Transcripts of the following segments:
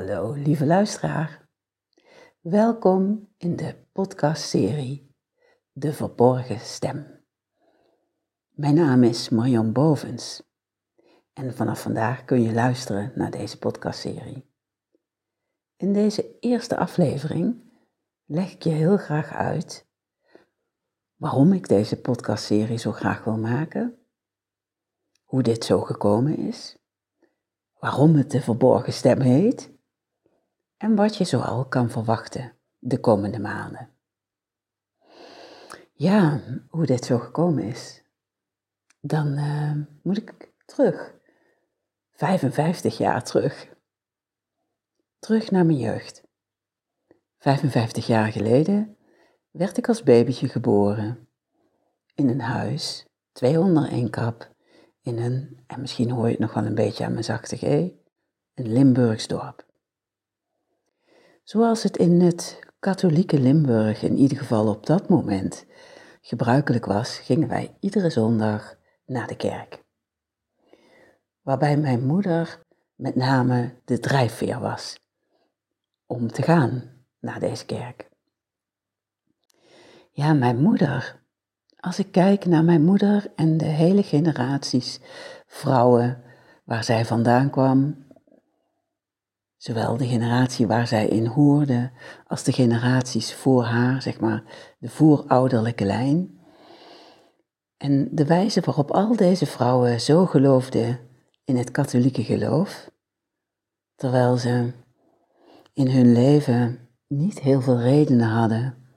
Hallo lieve luisteraar. Welkom in de podcastserie De Verborgen Stem. Mijn naam is Marion Bovens en vanaf vandaag kun je luisteren naar deze podcastserie. In deze eerste aflevering leg ik je heel graag uit waarom ik deze podcastserie zo graag wil maken, hoe dit zo gekomen is, waarom het de verborgen stem heet en wat je zoal kan verwachten de komende maanden. Ja, hoe dit zo gekomen is, dan uh, moet ik terug, 55 jaar terug, terug naar mijn jeugd. 55 jaar geleden werd ik als babytje geboren in een huis, twee onder één kap, in een, en misschien hoor je het nog wel een beetje aan mijn zachte G, een Limburgs dorp. Zoals het in het katholieke Limburg in ieder geval op dat moment gebruikelijk was, gingen wij iedere zondag naar de kerk. Waarbij mijn moeder met name de drijfveer was om te gaan naar deze kerk. Ja, mijn moeder. Als ik kijk naar mijn moeder en de hele generaties vrouwen waar zij vandaan kwam, Zowel de generatie waar zij in hoorde, als de generaties voor haar, zeg maar de voorouderlijke lijn. En de wijze waarop al deze vrouwen zo geloofden in het katholieke geloof, terwijl ze in hun leven niet heel veel redenen hadden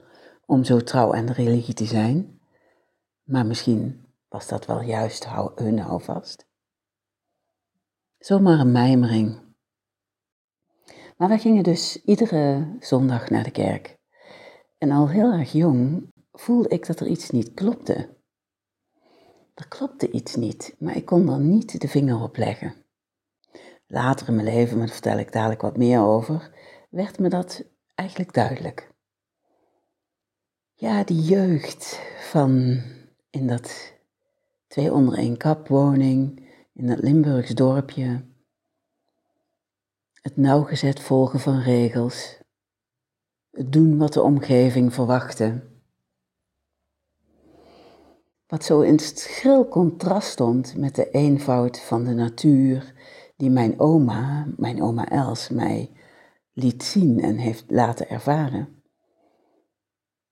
om zo trouw aan de religie te zijn, maar misschien was dat wel juist hun houvast. Zomaar een mijmering maar we gingen dus iedere zondag naar de kerk. En al heel erg jong voelde ik dat er iets niet klopte. Er klopte iets niet, maar ik kon er niet de vinger op leggen. Later in mijn leven, maar daar vertel ik dadelijk wat meer over, werd me dat eigenlijk duidelijk. Ja, die jeugd van in dat twee onder één kap woning, in dat Limburgs dorpje, het nauwgezet volgen van regels, het doen wat de omgeving verwachtte. Wat zo in schril contrast stond met de eenvoud van de natuur die mijn oma, mijn oma Els, mij liet zien en heeft laten ervaren.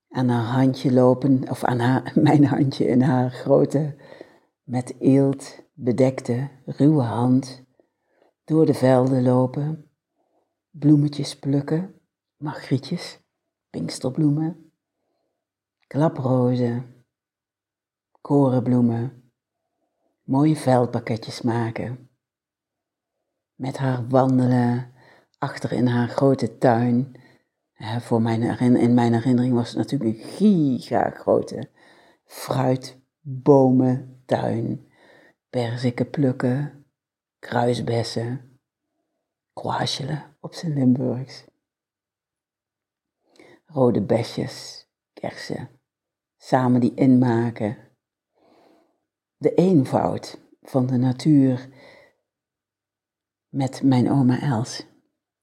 Aan haar handje lopen, of aan haar, mijn handje in haar grote, met eelt bedekte, ruwe hand, door de velden lopen, bloemetjes plukken, margrietjes, pinksterbloemen, klaprozen, korenbloemen, mooie veldpakketjes maken. Met haar wandelen achter in haar grote tuin. voor mijn, in mijn herinnering was het natuurlijk een giga grote fruitbomentuin. Perziken plukken, kruisbessen, kwasjelen op zijn Limburgs. Rode besjes, kersen, samen die inmaken. De eenvoud van de natuur met mijn oma Els.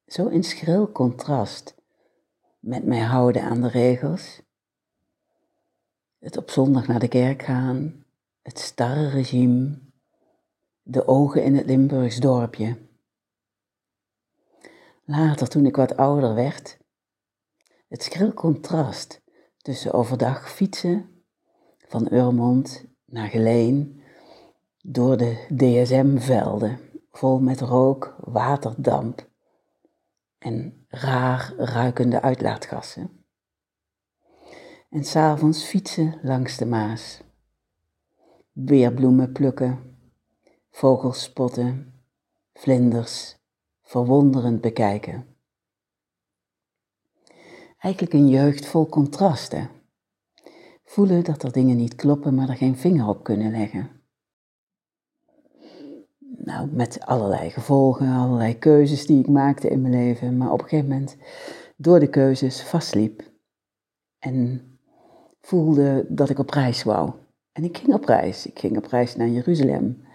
Zo in schril contrast met mij houden aan de regels. Het op zondag naar de kerk gaan, het starre regime, de ogen in het Limburgs dorpje. Later, toen ik wat ouder werd, het schril contrast tussen overdag fietsen van Urmond naar Geleen door de DSM-velden, vol met rook, waterdamp en raar ruikende uitlaatgassen. En s'avonds fietsen langs de Maas, weerbloemen plukken, vogels spotten, vlinders verwonderend bekijken. Eigenlijk een jeugd vol contrasten. Voelen dat er dingen niet kloppen, maar er geen vinger op kunnen leggen. Nou, met allerlei gevolgen, allerlei keuzes die ik maakte in mijn leven, maar op een gegeven moment door de keuzes vastliep en voelde dat ik op reis wou. En ik ging op reis. Ik ging op reis naar Jeruzalem,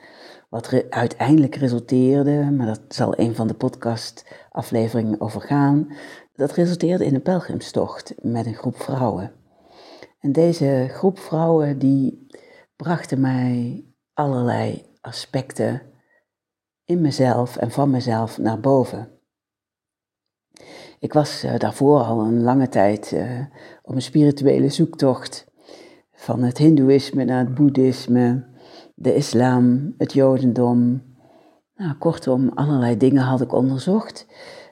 Wat uiteindelijk resulteerde, maar dat zal een van de podcastafleveringen over gaan, dat resulteerde in een pelgrimstocht met een groep vrouwen. En deze groep vrouwen die brachten mij allerlei aspecten in mezelf en van mezelf naar boven. Ik was uh, daarvoor al een lange tijd uh, op een spirituele zoektocht. Van het Hindoeïsme naar het Boeddhisme, de islam, het Jodendom. Nou, kortom, allerlei dingen had ik onderzocht.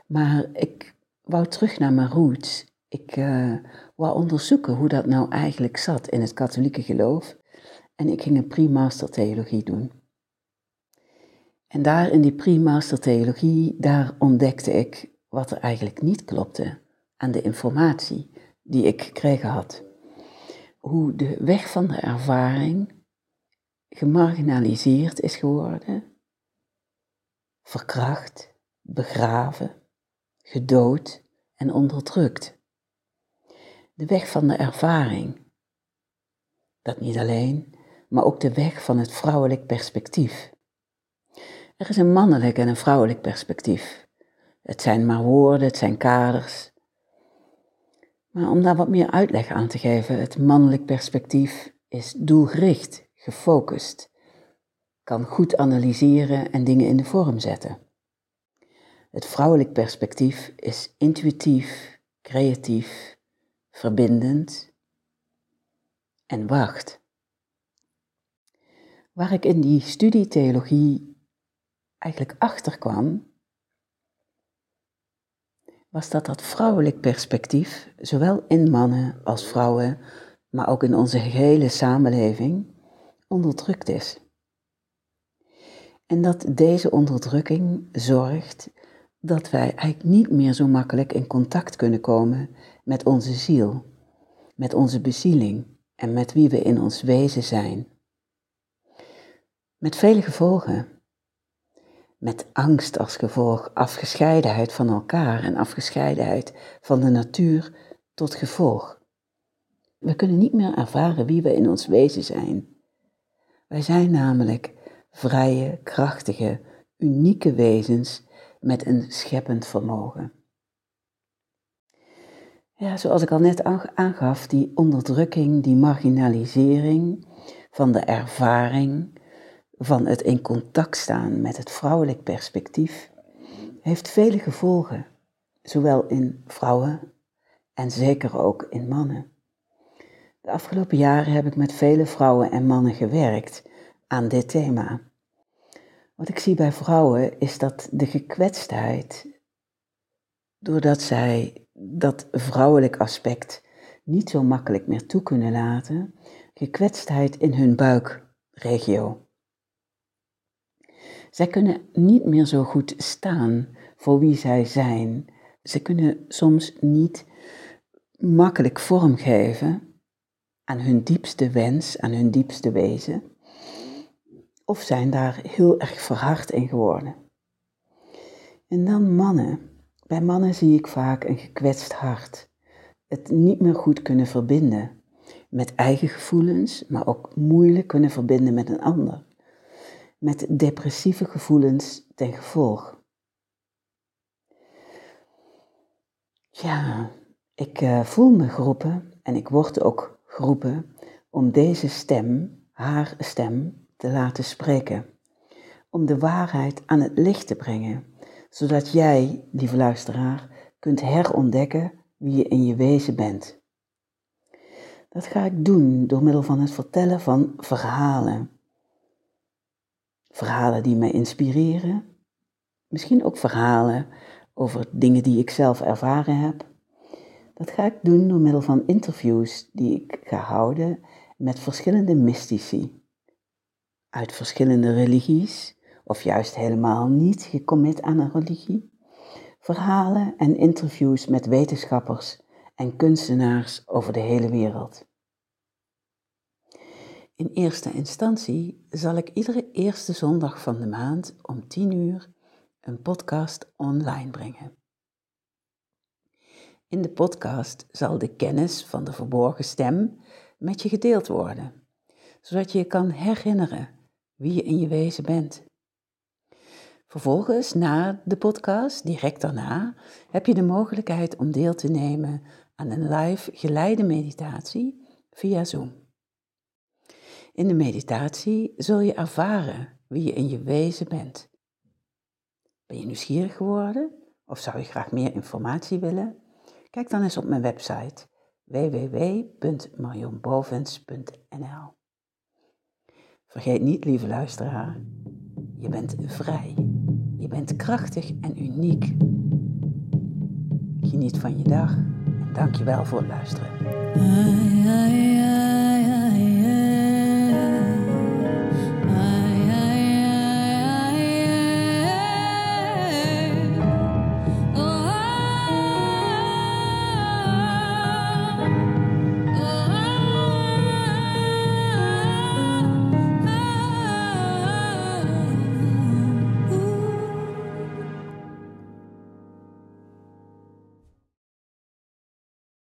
Maar ik wou terug naar mijn roots. Ik uh, wou onderzoeken hoe dat nou eigenlijk zat in het katholieke geloof. En ik ging een pre-master theologie doen. En daar in die pre-master theologie, daar ontdekte ik wat er eigenlijk niet klopte aan de informatie die ik gekregen had. Hoe de weg van de ervaring gemarginaliseerd is geworden, verkracht, begraven, gedood en onderdrukt. De weg van de ervaring. Dat niet alleen, maar ook de weg van het vrouwelijk perspectief. Er is een mannelijk en een vrouwelijk perspectief. Het zijn maar woorden, het zijn kaders. Maar om daar wat meer uitleg aan te geven, het mannelijk perspectief is doelgericht, gefocust, kan goed analyseren en dingen in de vorm zetten. Het vrouwelijk perspectief is intuïtief, creatief, verbindend en wacht. Waar ik in die studie theologie eigenlijk achter kwam, was dat dat vrouwelijk perspectief, zowel in mannen als vrouwen, maar ook in onze gehele samenleving, onderdrukt is. En dat deze onderdrukking zorgt dat wij eigenlijk niet meer zo makkelijk in contact kunnen komen met onze ziel, met onze bezieling en met wie we in ons wezen zijn. Met vele gevolgen. Met angst als gevolg, afgescheidenheid van elkaar en afgescheidenheid van de natuur tot gevolg. We kunnen niet meer ervaren wie we in ons wezen zijn. Wij zijn namelijk vrije, krachtige, unieke wezens met een scheppend vermogen. Ja, zoals ik al net aangaf, die onderdrukking, die marginalisering van de ervaring, van het in contact staan met het vrouwelijk perspectief, heeft vele gevolgen, zowel in vrouwen en zeker ook in mannen. De afgelopen jaren heb ik met vele vrouwen en mannen gewerkt aan dit thema. Wat ik zie bij vrouwen is dat de gekwetstheid, doordat zij dat vrouwelijk aspect niet zo makkelijk meer toe kunnen laten, gekwetstheid in hun buikregio. Zij kunnen niet meer zo goed staan voor wie zij zijn. Ze kunnen soms niet makkelijk vormgeven aan hun diepste wens, aan hun diepste wezen, of zijn daar heel erg verhard in geworden. En dan mannen. Bij mannen zie ik vaak een gekwetst hart, het niet meer goed kunnen verbinden met eigen gevoelens, maar ook moeilijk kunnen verbinden met een ander, met depressieve gevoelens ten gevolg. Ja, ik uh, voel me geroepen en ik word ook geroepen om deze stem, haar stem, te laten spreken. Om de waarheid aan het licht te brengen, zodat jij, lieve luisteraar, kunt herontdekken wie je in je wezen bent. Dat ga ik doen door middel van het vertellen van verhalen. Verhalen die mij inspireren, misschien ook verhalen over dingen die ik zelf ervaren heb dat ga ik doen door middel van interviews die ik ga houden met verschillende mystici. Uit verschillende religies, of juist helemaal niet gecommit aan een religie. Verhalen en interviews met wetenschappers en kunstenaars over de hele wereld. In eerste instantie zal ik iedere eerste zondag van de maand om 10 uur een podcast online brengen. In de podcast zal de kennis van de verborgen stem met je gedeeld worden, zodat je je kan herinneren wie je in je wezen bent. Vervolgens, na de podcast, direct daarna, heb je de mogelijkheid om deel te nemen aan een live geleide meditatie via Zoom. In de meditatie zul je ervaren wie je in je wezen bent. Ben je nieuwsgierig geworden of zou je graag meer informatie willen? Kijk dan eens op mijn website www.marionbovens.nl. Vergeet niet, lieve luisteraar, je bent vrij. Je bent krachtig en uniek. Geniet van je dag en dank je wel voor het luisteren.